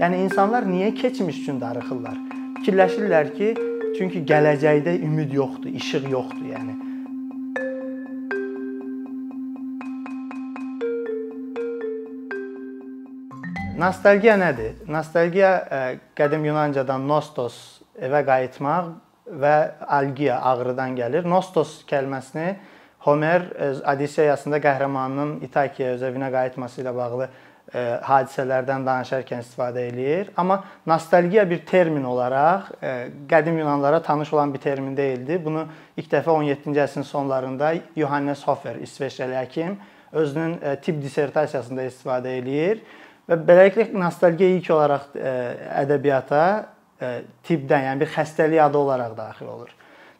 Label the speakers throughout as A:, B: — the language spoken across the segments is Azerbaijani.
A: Yəni insanlar niyə keçmiş üçün darıxırlar? Fikirləşirlər ki, çünki gələcəkdə ümid yoxdur, işıq yoxdur, yəni. Nostalgiya nədir? Nostalgiya e, qədim Yunancadan nostos, evə qayıtmaq və algia ağrıdan gəlir. Nostos kəlməsini Homer öz Odisseyasında qəhrəmanının İtakiyaya öz evinə qayıtması ilə bağlı e, hadisələrdən danışarkən istifadə eləyir. Amma nostalgiya bir termin olaraq e, qədim Yunanlara tanış olan bir termin deyildi. Bunu ilk dəfə 17-ci əsrin sonlarında Johannes Hofer, İsveçrəli həkim özünün tibb dissertasiyasında istifadə eləyir Və beləliklə nostalgiya ilk olaraq e, ədəbiyyata e, tibbdən, yəni bir xəstəlik adı olaraq daxil olur.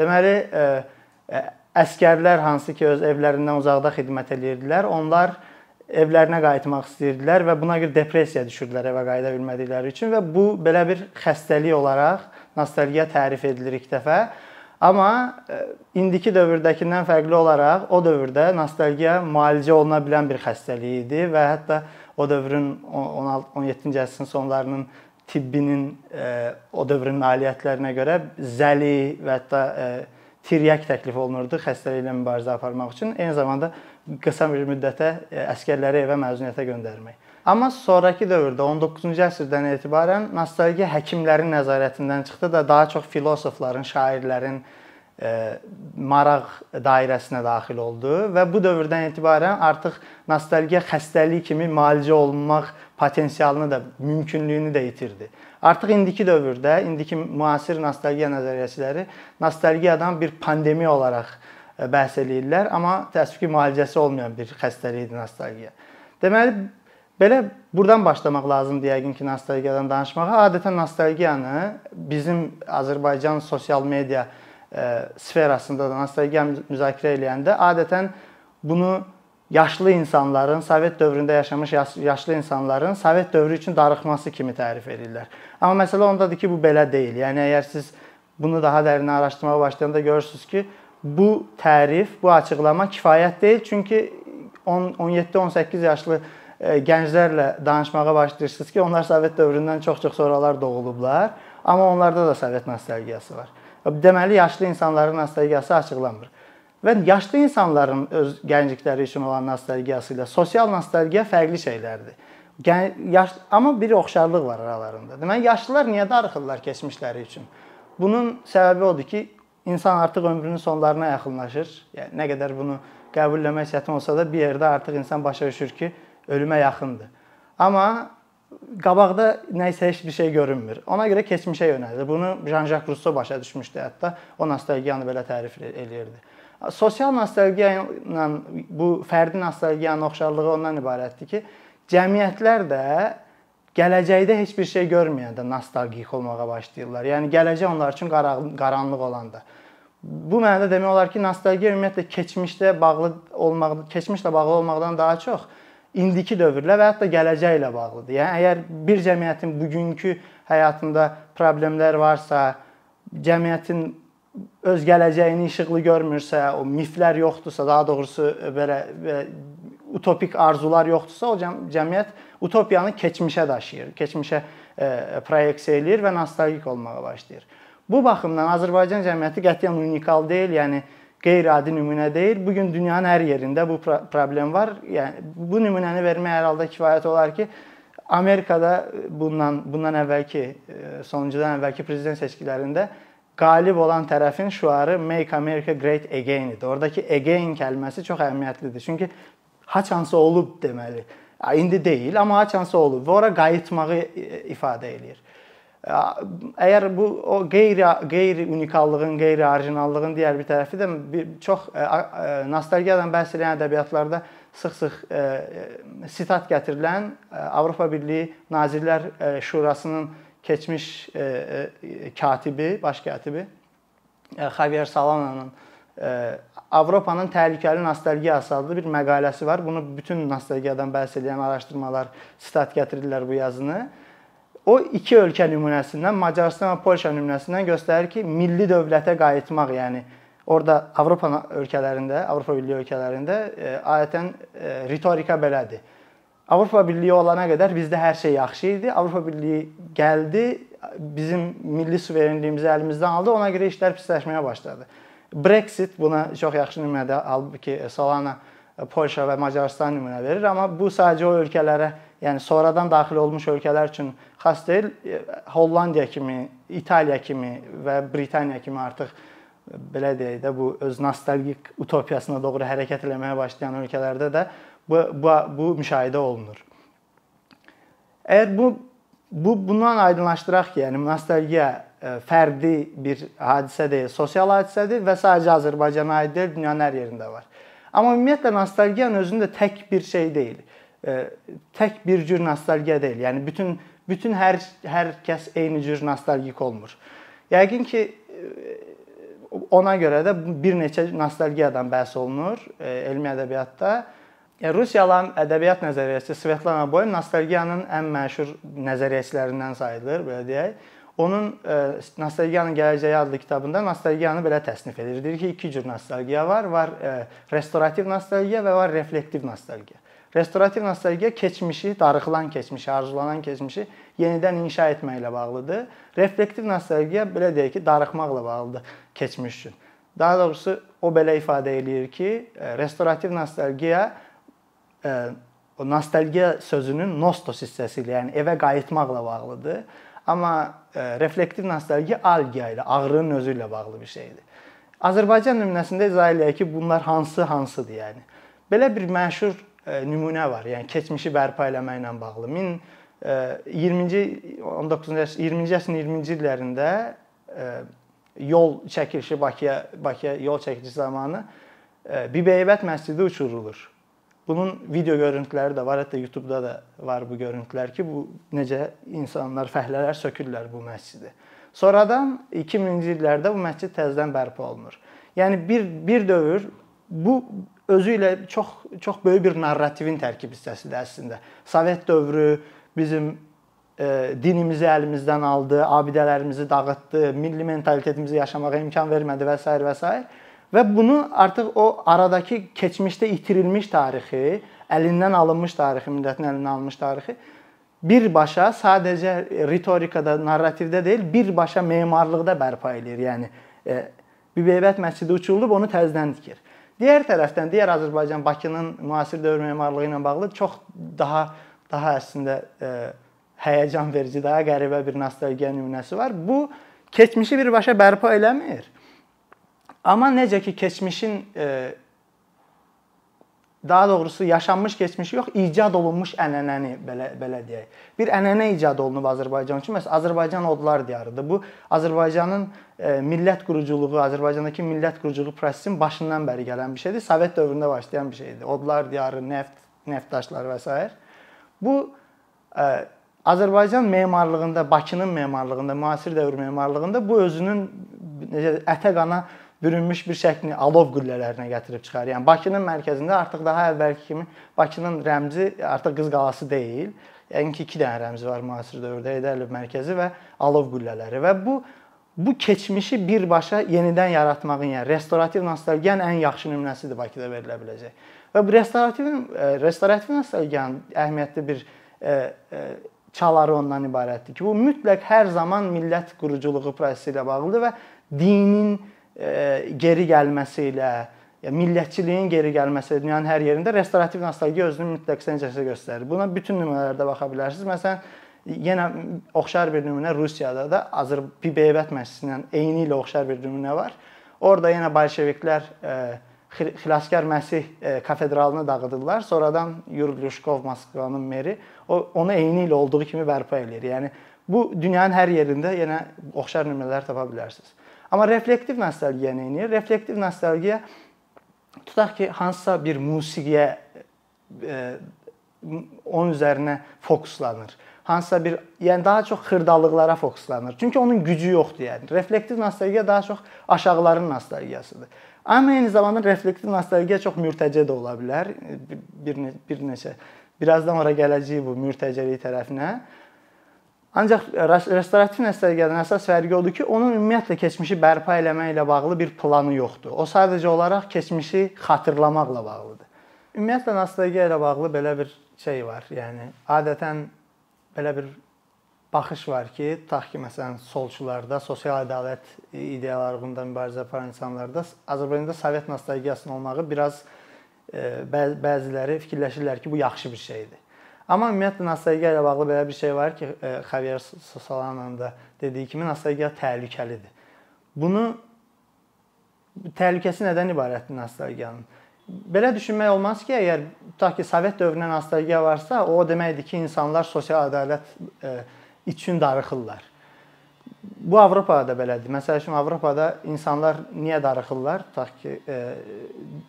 A: Deməli, e, əskərlər hansı ki öz evlərindən uzaqda xidmət edirdilər, onlar evlərinə qayıtmaq istəyirdilər və buna görə depressiyaya düşürdülər evə qayıda bilmədikləri üçün və bu belə bir xəstəlik olaraq nostalgiya tərif edilir ilk dəfə. Amma indiki dövrdəkindən fərqli olaraq o dövrdə nostalgiya müalicə oluna bilən bir xəstəlik idi və hətta o dövrün 16-17-ci əsrin sonlarının tibbinin e, o dövrün nailiyyətlərinə görə zəli və hətta e, tiryək təklif olunurdu xəstəliklə mübarizə aparmaq üçün. Eyni zamanda qısa bir müddətə e, əskərləri evə məzuniyyətə göndərmək. Amma sonrakı dövrdə 19-cu əsrdən etibarən nostalgiya həkimlərin nəzarətindən çıxdı da daha çox filosofların, şairlərin, maraq dairəsinə daxil oldu və bu dövrdən etibarən artıq nostalgiya xəstəlik kimi müalicə olunmaq potensialını da, mümkünlüyünü də itirdi. Artıq indiki dövrdə, indiki müasir nostalgiya nəzəriyyəçiləri nostalgiyadan bir pandemiya olaraq bəhs eləyirlər, amma təəssüf ki, müalicəsi olmayan bir xəstəlikdir nostalgiya. Deməli, belə burdan başlamaq lazımdır yəqin ki, nostalgiyadan danışmağa. Adətən nostalgiyanı bizim Azərbaycan sosial media sferasında da nostalgiya müzakirə eləyəndə adətən bunu yaşlı insanların, Sovet dövründə yaşamış yaşlı insanların Sovet dövrü üçün darıxması kimi tərif edirlər. Amma məsələ ondadır ki, bu belə deyil. Yəni əgər siz bunu daha dərin araşdırmağa başlayanda görürsüz ki, bu tərif, bu açıqlama kifayət deyil. Çünki 17-18 yaşlı gənclərlə danışmağa başlayırsınız ki, onlar Sovet dövründən çox-çox sonralar doğulublar, amma onlarda da Sovet nostalgiyası var. Deməli yaşlı insanların nostalgiyası açıqlanmır. Və yaşlı insanların öz gənclikləri üçün olan nostalgiyası ilə sosial nostalgiya fərqli şeylərdir. Yaş amma bir oxşarlıq var aralarında. Deməli yaşlılar niyə darıxırlar keçmişləri üçün? Bunun səbəbi odur ki, insan artıq ömrünün sonlarına yaxınlaşır. Yəni nə qədər bunu qəbulləmək çətin olsa da bir yerdə artıq insan başa düşür ki, ölümə yaxındır. Amma qabaqda nə isə heç bir şey görünmür. Ona görə keçmişə yönəlir. Bunu Jean-Jacques Rousseau başa düşmüşdü hətta. O nostalgiyanı belə tərif eləyirdi. Sosial nostalgiya ilə bu fərdi nostalgiyanın oxşarlığı ondan ibarətdir ki, cəmiyyətlər də gələcəkdə heç bir şey görməyəndə nostalgik olmağa başlayırlar. Yəni gələcək onlar üçün qaranlıq olanda. Bu mənada demək olar ki, nostalgiya ümumiyyətlə keçmişdə bağlı olmaq, keçmişlə bağlı olmaqdan daha çox indiki dövrlə və hətta gələcəklə bağlıdır. Yəni əgər bir cəmiyyətin bugünkü həyatında problemlər varsa, cəmiyyətin öz gələcəyini işıqlı görmürsə, o miflər yoxdursa, daha doğrusu belə, belə utopik arzular yoxdursa, o cəmiyyət utopiyanı keçmişə daşıyır, keçmişə e, proyeksiya eləyir və nostalgik olmağa başlayır. Bu baxımdan Azərbaycan cəmiyyəti qətiyyən unikal deyil, yəni qeyri-adi nümunə deyil. Bu gün dünyanın hər yerində bu problem var. Yəni bu nümunəni vermək hər halda kifayət olar ki, Amerikada bundan bundan əvvəlki sonuncudan əvvəlki prezident seçkilərində qalib olan tərəfin şüarı Make America Great Again idi. Oradakı again kəlməsi çox əhəmiyyətlidir. Çünki haçansı olub deməli. İndi deyil, amma haçansı olub və ora qayıtmağı ifadə eləyir. Əgər bu o qeyri qeyri unikallığın, qeyri orijinallığın digər bir tərəfi də bir çox e, e, nostalgiyadan bəhs edən ədəbiyyatlarda sıx-sıx e, sitat gətirilən Avropa Birliyi Nazirlər Şurasının keçmiş katibi, baş katibi Javier Solana'nın Avropanın təhlükəli nostalgiyası adlı bir məqaləsi var. Bunu bütün nostalgiyadan bəhs edən araşdırmalar sitat gətirirlər bu yazını. O iki ölkə nümunəsindən, Macarıstan və Polşa nümunəsindən göstərir ki, milli dövlətə qayıtmaq, yəni orada Avropa ölkələrində, Avropa Birliyi ölkələrində e, adətən e, ritorika belədir. Avropa Birliyi olana qədər bizdə hər şey yaxşı idi. Avropa Birliyi gəldi, bizim milli suverenliyimizi əlimizdən aldı. Ona görə işlər pisləşməyə başladı. Brexit buna çox yaxşı nümunədir. Halbuki Solana Polşa və Macarıstan nümunə verir, amma bu sadəcə o ölkələrə, yəni sonradan daxil olmuş ölkələr üçün xas deyil. Hollandiya kimi, İtaliya kimi və Britaniya kimi artıq belə deyək də bu öz nostalgik utopiyasına doğru hərəkət etməyə başlayan ölkələrdə də bu bu, bu müşahidə olunur. Əgər bu bu bundan aydınlaşdıraq ki, yəni nostalgiya e, fərdi bir hadisə deyil, sosial hadisədir və sadəcə Azərbaycana aid deyil, dünyanın hər yerində var. Amma ümumiyyətlə nostalgiyanın özündə tək bir şey deyil. E, tək bir cür nostalgiya deyil. Yəni bütün bütün hər hər kəs eyni cür nostalgik olmur. Yəqin ki e, ona görə də bir neçə nostalgiyadan bəhs olunur elmi ədəbiyyatda. Rusiyalı ədəbiyyat nəzəriyyəçisi Svetlana Boym nostalgiyanın ən məşhur nəzəriyyəçilərindən sayılır, belə deyək. Onun e, Nostalgiyanın gələcəyi adlı kitabında nostalgiyanı belə təsnif edir. Deyir ki, iki cür nostalgiya var. Var e, restorativ nostalgiya və var reflektiv nostalgiya. Restorativ nostalgiya keçmişi, darıxılan keçmişi, arzulanan keçmişi yenidən inşa etməklə bağlıdır. Reflektiv nostalgiya belə deyək ki, darıxmaqla bağlıdır keçmiş üçün. Daha doğrusu o belə ifadə eləyir ki, e, restorativ nostalgiya o nostalgiya sözünün nostos hissəsi ilə, yəni evə qayıtmaqla bağlıdır. Amma reflektiv nostalgiya algiya ilə, ağrının özü ilə bağlı bir şeydir. Azərbaycan nümunəsində izah eləyək ki, bunlar hansı hansıdır, yəni. Belə bir məşhur nümunə var, yəni keçmişi bərpa eləməklə bağlı. 20-ci 19-cu 20-ci əsrin 20-ci illərində yol çəkilişi Bakıya Bakıya yol çəkilişi zamanı Bibeybət məscidi uçurulur. Bunun video görüntüləri də var, hətta YouTube-da da var bu görüntülər ki, bu necə insanlar, fəhlələr sökürlər bu məscidi. Sonradan 2000-ci illərdə bu məscid təzədən bərpa olunur. Yəni bir bir dövr bu özü ilə çox çox böyük bir narrativin tərkib hissəsidir əslində. Sovet dövrü bizim e, dinimizi əlimizdən aldı, abidələrimizi dağıtdı, milli mentalitetimizi yaşamağa imkan vermədi və s. və s. Və bunu artıq o aradakı keçmişdə itirilmiş tarixi, əlindən alınmış tarixi, millətin əlindən alınmış tarixi birbaşa sadəcə ritorikada, narrativdə deyil, birbaşa memarlıqda bərpa eləyir. Yəni e, Bibeybət məscidi uçurulub, onu təzədən tikir. Digər tərəfdən digər Azərbaycan Bakının müasir dövr memarlığı ilə bağlı çox daha daha əslində e, həyəcan verici, daha qəribə bir nostalgiya nümunəsi var. Bu keçmişi birbaşa bərpa eləmir. Amma necə ki keçmişin e, daha doğrusu yaşanmış keçmişi yox, icad olunmuş ənənəni belə belə deyək. Bir ənənə icad olunub Azərbaycan üçün. Məsələn, Azərbaycan odlar diyarıdır. Bu Azərbaycanın e, millət quruculuğu, Azərbaycandakı millət quruculuq prosesinin başından bəri gələn bir şeydir. Sovet dövründə başlayan bir şeydir. Odlar diyarı, neft, neft daşları və s. Bu e, Azərbaycan memarlığında, Bakının memarlığında, müasir dövr memarlığında bu özünün necə ətə qana bürünmüş bir şəklini alov qüllələrinə gətirib çıxarır. Yəni Bakının mərkəzində artıq daha əvvəlki kimi Bakının rəmzi artıq Qız qalası deyil. Yəni ki, 2 dənə rəmzi var müasir dövrdə Heydər Əliyev mərkəzi və alov qüllələri və bu bu keçmişi birbaşa yenidən yaratmağın, yəni restorativ nostalgiyanın ən yaxşı nümunəsidir Bakıda verilə biləcək. Və bu restorativ e, restorativ nostalgiyanın əhəmiyyətli bir e, e, çaları ondan ibarətdir ki, bu mütləq hər zaman millət quruculuğu prosesi ilə bağlıdır və dinin geri gəlməsi ilə, ya millətçiliyin geri gəlməsi dünyanın hər yerində restorativ nostalgiya özünü mütləq səncəsə göstərir. Buna bütün nümunələrdə baxa bilərsiniz. Məsələn, yenə oxşar bir nümunə Rusiyada da Azərbaycan məscidinin eyni ilə oxşar bir nümunə var. Orada yenə bolşeviklər Xilaskar Məsih kafedralını dağıdırlar. Sonradan Yuri Lyushkov Moskvanın meri o onu eyni ilə olduğu kimi bərpa eləyir. Yəni bu dünyanın hər yerində yenə oxşar nümunələr tapa bilərsiniz. Amma reflektiv nostalgiya nə edir? Reflektiv nostalgiya tutaq ki, hansısa bir musiqiyə e, onun üzərinə fokuslanır. Hansısa bir, yəni daha çox xırdalıqlara fokuslanır. Çünki onun gücü yoxdur yəni. Reflektiv nostalgiya daha çox aşağıların nostalgiyasıdır. Amma eyni zamanda reflektiv nostalgiya çox mürtəcə də ola bilər. Bir bir neçə birazdan ora gələcəyik bu mürtəcəlik tərəfinə. Ancaq restorativ nəsəlgədən əsas fərqi odur ki, onun ümumiyyətlə keçmişi bərpa eləməklə bağlı bir planı yoxdur. O sadəcə olaraq keçmişi xatırlamaqla bağlıdır. ümumiyyətlə nostalgiya ilə bağlı belə bir şey var. Yəni adətən belə bir baxış var ki, tutaq ki, məsələn, solçularda, sosial ədalət ideyalarında mübarizə aparan insanlarda Azərbaycanda Sovet nostalgiyasının olmağı biraz e, bəziləri fikirləşirlər ki, bu yaxşı bir şeydir. Amma ümumiyyətlə nostalgiya ilə bağlı belə bir şey var ki, e, Javier Solana'nın da dediyi kimi nostalgiya təhlükəlidir. Bunu təhlükəsi nədən ibarətdir nostalgiyanın? Belə düşünmək olmaz ki, əgər tutaq ki, Sovet dövrünə nostalgiya varsa, o deməkdir ki, insanlar sosial ədalət e, üçün darıxırlar. Bu Avropada da belədir. Məsəl üçün Avropada insanlar niyə darıxırlar? Tutaq ki, e,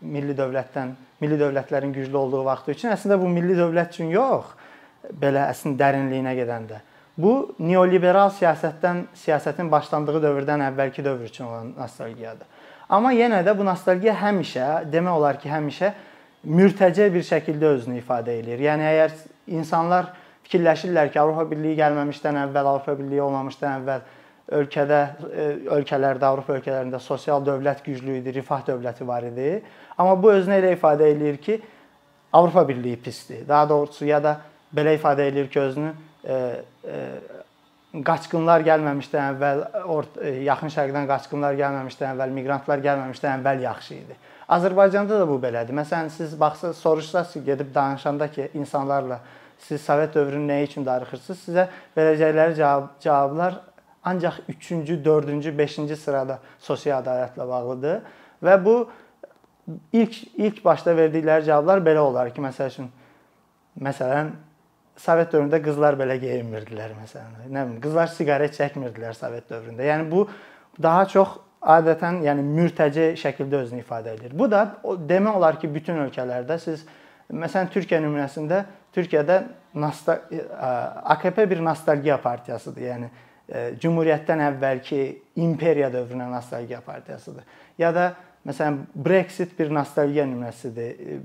A: milli dövlətdən, milli dövlətlərin güclü olduğu vaxt üçün əslində bu milli dövlət üçün yox, belə əslində dərinliyinə gedəndə. Bu neoliberal siyasətdən, siyasətin başlandığı dövrdən əvvəlki dövr üçün olan nostalgiyadır. Amma yenə də bu nostalgiya həmişə, demək olar ki, həmişə mürtəcə bir şəkildə özünü ifadə eləyir. Yəni əgər insanlar fikirləşirlər ki, Avropa Birliyi gəlməmişdən əvvəl, Avropa Birliyi olmamışdan əvvəl ölkədə e, ölkələrdə, Avropa ölkələrində sosial dövlət güclü idi, rifah dövləti var idi. Amma bu özünü elə ifadə eləyir ki, Avropa Birliyi pisdir. Daha doğrusu ya da belə ifadə eləyir ki, özünü e, e, qaçqınlar gəlməmişdən əvvəl, e, yaxın şərqdən qaçqınlar gəlməmişdən əvvəl, miqrantlar gəlməmişdən əvvəl yaxşı idi. Azərbaycanda da bu belədir. Məsələn, siz baxsaz, soruşsaz ki, gedib danışanda ki, insanlarla siz Sovet dövrünün nəyi üçün darıxırsınız, sizə verəcəkləri cavab, cavablar ancaq 3-cü, 4-cü, 5-ci sırada sosial ədalətlə bağlıdır və bu ilk ilk başda verdikləri cavablar belə olar ki, məsəl üçün məsələn Sovet dövründə qızlar belə geyinmirdilər məsələn. Nə bilim, qızlar siqaret çəkmirdilər Sovet dövründə. Yəni bu daha çox adətən, yəni mürtəci şəkildə özünü ifadə edir. Bu da demək olar ki, bütün ölkələrdə siz məsələn Türkiyə nümunəsində Türkiyədə AKP bir nostalgiya partiyasıdır. Yəni Cümhuriyyətdən əvvəlki imperiya dövrünə nostalgiya partiyasıdır. Ya da Məsələn, Brexit bir nostalgiya nümunəsidir.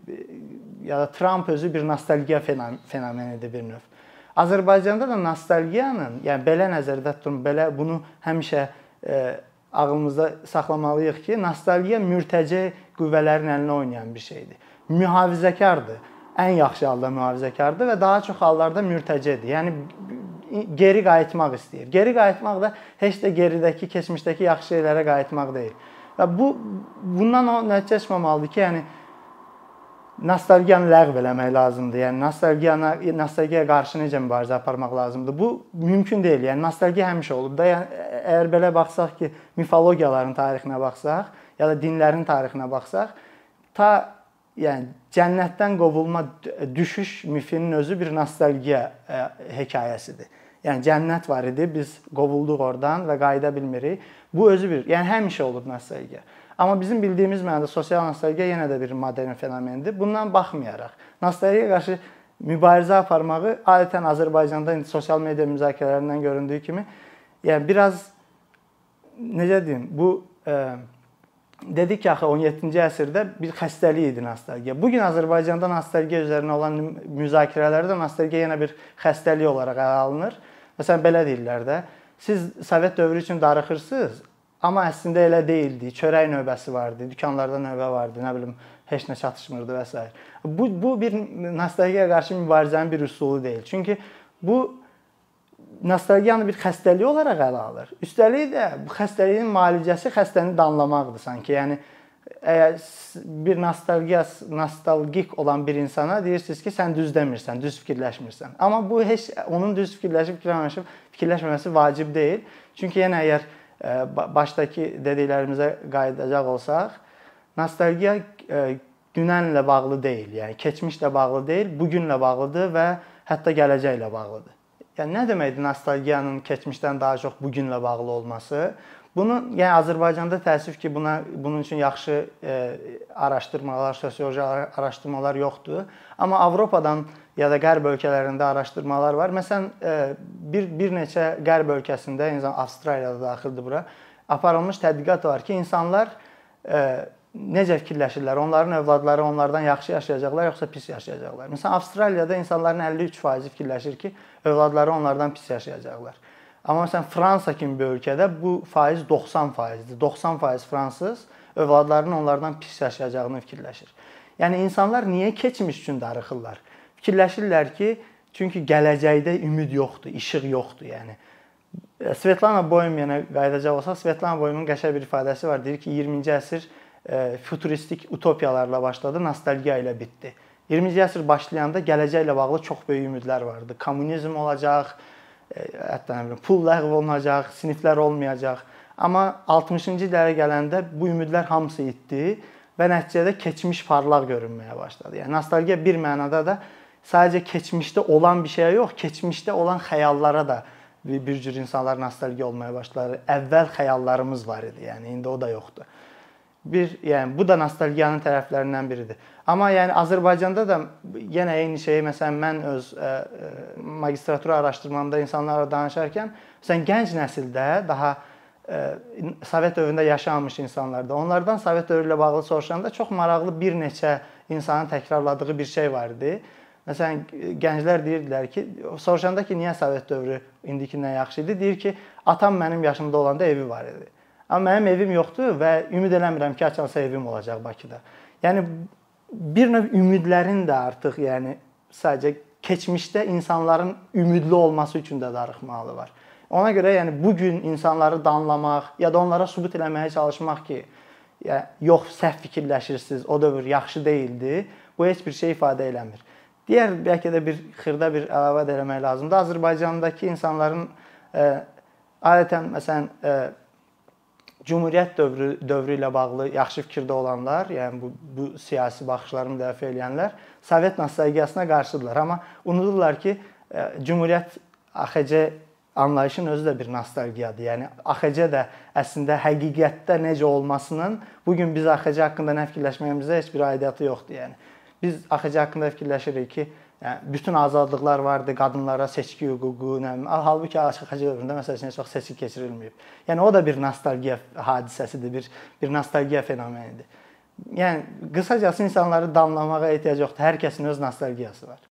A: Ya da Trump özü bir nostalgiya fenomenidir bir növ. Azərbaycanda da nostalgiyanın, yəni belə nəzərdə tutun, belə bunu həmişə e, ağlımızda saxlamalıyıq ki, nostalgiya mürtəci qüvvələrin əlinə oynayan bir şeydir. Mühafizəkardır. Ən yaxşı halda mühafizəkardır və daha çox hallarda mürtəcidir. Yəni geri qayıtmaq istəyir. Geri qayıtmaq da heç də geridəki, keçmişdəki yaxşı şeylərə qayıtmaq deyil. Və bu bundan o nəticə çıxmamalıdır ki, yəni nostalgiyanı ləğv eləmək lazımdır. Yəni nostalgiyana nostalgiyaya qarşı necə mübarizə aparmaq lazımdır? Bu mümkün deyil. Yəni nostalgiya həmişə olub da. Yəni əgər belə baxsaq ki, mifologiyaların tarixinə baxsaq, ya da dinlərin tarixinə baxsaq, ta yəni cənnətdən qovulma düşüş mifinin özü bir nostalgiya e, hekayəsidir. Yəni cənnət var idi, biz qovulduq oradan və qayıda bilmirik. Bu özü bir, yəni həmişə olub nostalgiya. Amma bizim bildiyimiz mənada sosial nostalgiya yenə də bir modern fenomendir. Bundan baxmayaraq, nostalgiyaya qarşı mübarizə aparmağı adətən Azərbaycanda indi sosial media müzakirələrindən göründüyü kimi, yəni biraz necə deyim, bu e, dedik ki, axı 17-ci əsrdə bir xəstəlik idi nostalgiya. Bu gün Azərbaycanda nostalgiya üzərinə olan müzakirələrdə nostalgiya yenə bir xəstəlik olaraq ələ alınır. Məsələn belə deyirlər də, siz Sovet dövrü üçün darıxırsınız, amma əslində elə deyildi. Çörək növbəsi vardı, dükanlarda növbə vardı, nə bilim, heç nə çatışmırdı və s. Bu bu bir nostalgiyaya qarşı mübarizənin bir üsulu deyil. Çünki bu nostalgiyanı bir xəstəlik olaraq ələ alır. Üstəlik də bu xəstəliyin müalicəsi xəstəni danlamaqdır sanki. Yəni əgər bir nostalgiya, nostalgik olan bir insana deyirsiniz ki, sən düz demirsən, düz fikirləşmirsən. Amma bu heç onun düz fikirləşib fikirləşməyib, fikirləşməməsi vacib deyil. Çünki yenə əgər e, başdakı dediklərimizə qayıdacaq olsaq, nostalgiya e, dünənlə bağlı deyil, yəni keçmişlə bağlı deyil, bu günlə bağlıdır və hətta gələcəklə bağlıdır. Yəni nə deməkdir nostalgiyanın keçmişdən daha çox bu günlə bağlı olması? Bunu yəni Azərbaycanda təəssüf ki, buna bunun üçün yaxşı e, araşdırmalar, sosioloji araşdırmalar yoxdur. Amma Avropadan ya da Qərb ölkələrində araşdırmalar var. Məsələn, e, bir bir neçə Qərb ölkəsində, eyni zamanda Avstraliyada daxildir bura, aparılmış tədqiqat var ki, insanlar e, necə fikirləşirlər? Onların övladları onlardan yaxşı yaşayacaqlar, yoxsa pis yaşayacaqlar? Məsələn, Avstraliyada insanların 53% fikirləşir ki, övladları onlardan pis yaşayacaqlar. Amma məsələn Fransa kimi bir ölkədə bu faiz 90%dir. 90% fransız övladlarının onlardan pis yaşayacağını fikirləşir. Yəni insanlar niyə keçmiş üçün darıxırlar? Fikirləşirlər ki, çünki gələcəkdə ümid yoxdur, işıq yoxdur, yəni. Svetlana Boyemyana qayıdacaq olsaq, Svetlana Boyemyanın qəşəng bir ifadəsi var. Deyir ki, 20-ci əsr futuristik utopiyalarla başladı, nostalgiya ilə bitdi. 20-ci əsr başlayanda gələcəklə bağlı çox böyük ümidlər vardı. Kommunizm olacaq, e, hətta nə bilim, pul ləğv olunacaq, siniflər olmayacaq. Amma 60-cı illərə gələndə bu ümidlər hamısı itdi və nəticədə keçmiş parlaq görünməyə başladı. Yəni nostalgiya bir mənada da sadəcə keçmişdə olan bir şeyə yox, keçmişdə olan xəyallara da bir cür insanlar nostalgiya olmaya başladı. Əvvəl xəyallarımız var idi, yəni indi o da yoxdur. Bir, yəni bu da nostalgiyanın tərəflərindən biridir. Amma yəni Azərbaycanda da yenə eyni şeyi məsələn mən öz ə, ə, magistratura araşdırmamda insanlarla danışarkən, məsələn gənc nəsildə daha Sovet dövründə yaşamış insanlarda. Onlardan Sovet dövrü ilə bağlı soruşanda çox maraqlı bir neçə insanın təkrarladığı bir şey var idi. Məsələn, gənclər deyirdilər ki, soruşanda ki, niyə Sovet dövrü indikindən yaxşı idi? Deyir ki, atam mənim yaşımda olanda evi var idi. Amma mənim evim yoxdur və ümid eləmirəm ki, açansa evim olacaq Bakıda. Yəni bir növ ümidlərin də artıq, yəni sadəcə keçmişdə insanların ümidli olması üçün də darıxmalı var. Ona görə yəni bu gün insanları danlamaq ya da onlara sübut eləməyə çalışmaq ki, ya yox səhv fikirləşirsiniz, o dövr yaxşı deyildi. Bu heç bir şey ifadə eləmir. Digər bəlkə də bir xırda bir əlavə eləmək lazımdır. Azərbaycandakı insanların ə, e, adətən məsələn ə, e, Cümhuriyyət dövrü dövrü ilə bağlı yaxşı fikirdə olanlar, yəni bu bu siyasi baxışları müdafiə edənlər Sovet nostalgiyasına qarşıdırlar, amma unudurlar ki, e, Cümhuriyyət AXC anlayışın özü də bir nostalgiyadır. Yəni AXC də əslində həqiqətdə necə olmasının bu gün biz AXC haqqında nə fikirləşməyimizə heç bir aidiyyatı yoxdur. Yəni biz AXC haqqında fikirləşirik ki, yəni bütün azadlıqlar vardı, qadınlara seçki hüququ, nə halbuki AXC dövründə məsəl üçün heç vaxt seçki keçirilməyib. Yəni o da bir nostalgiya hadisəsidir, bir bir nostalgiya fenomenidir. Yəni qısacası insanları danlamağa ehtiyac yoxdur. Hər kəsin öz nostalgiyası var.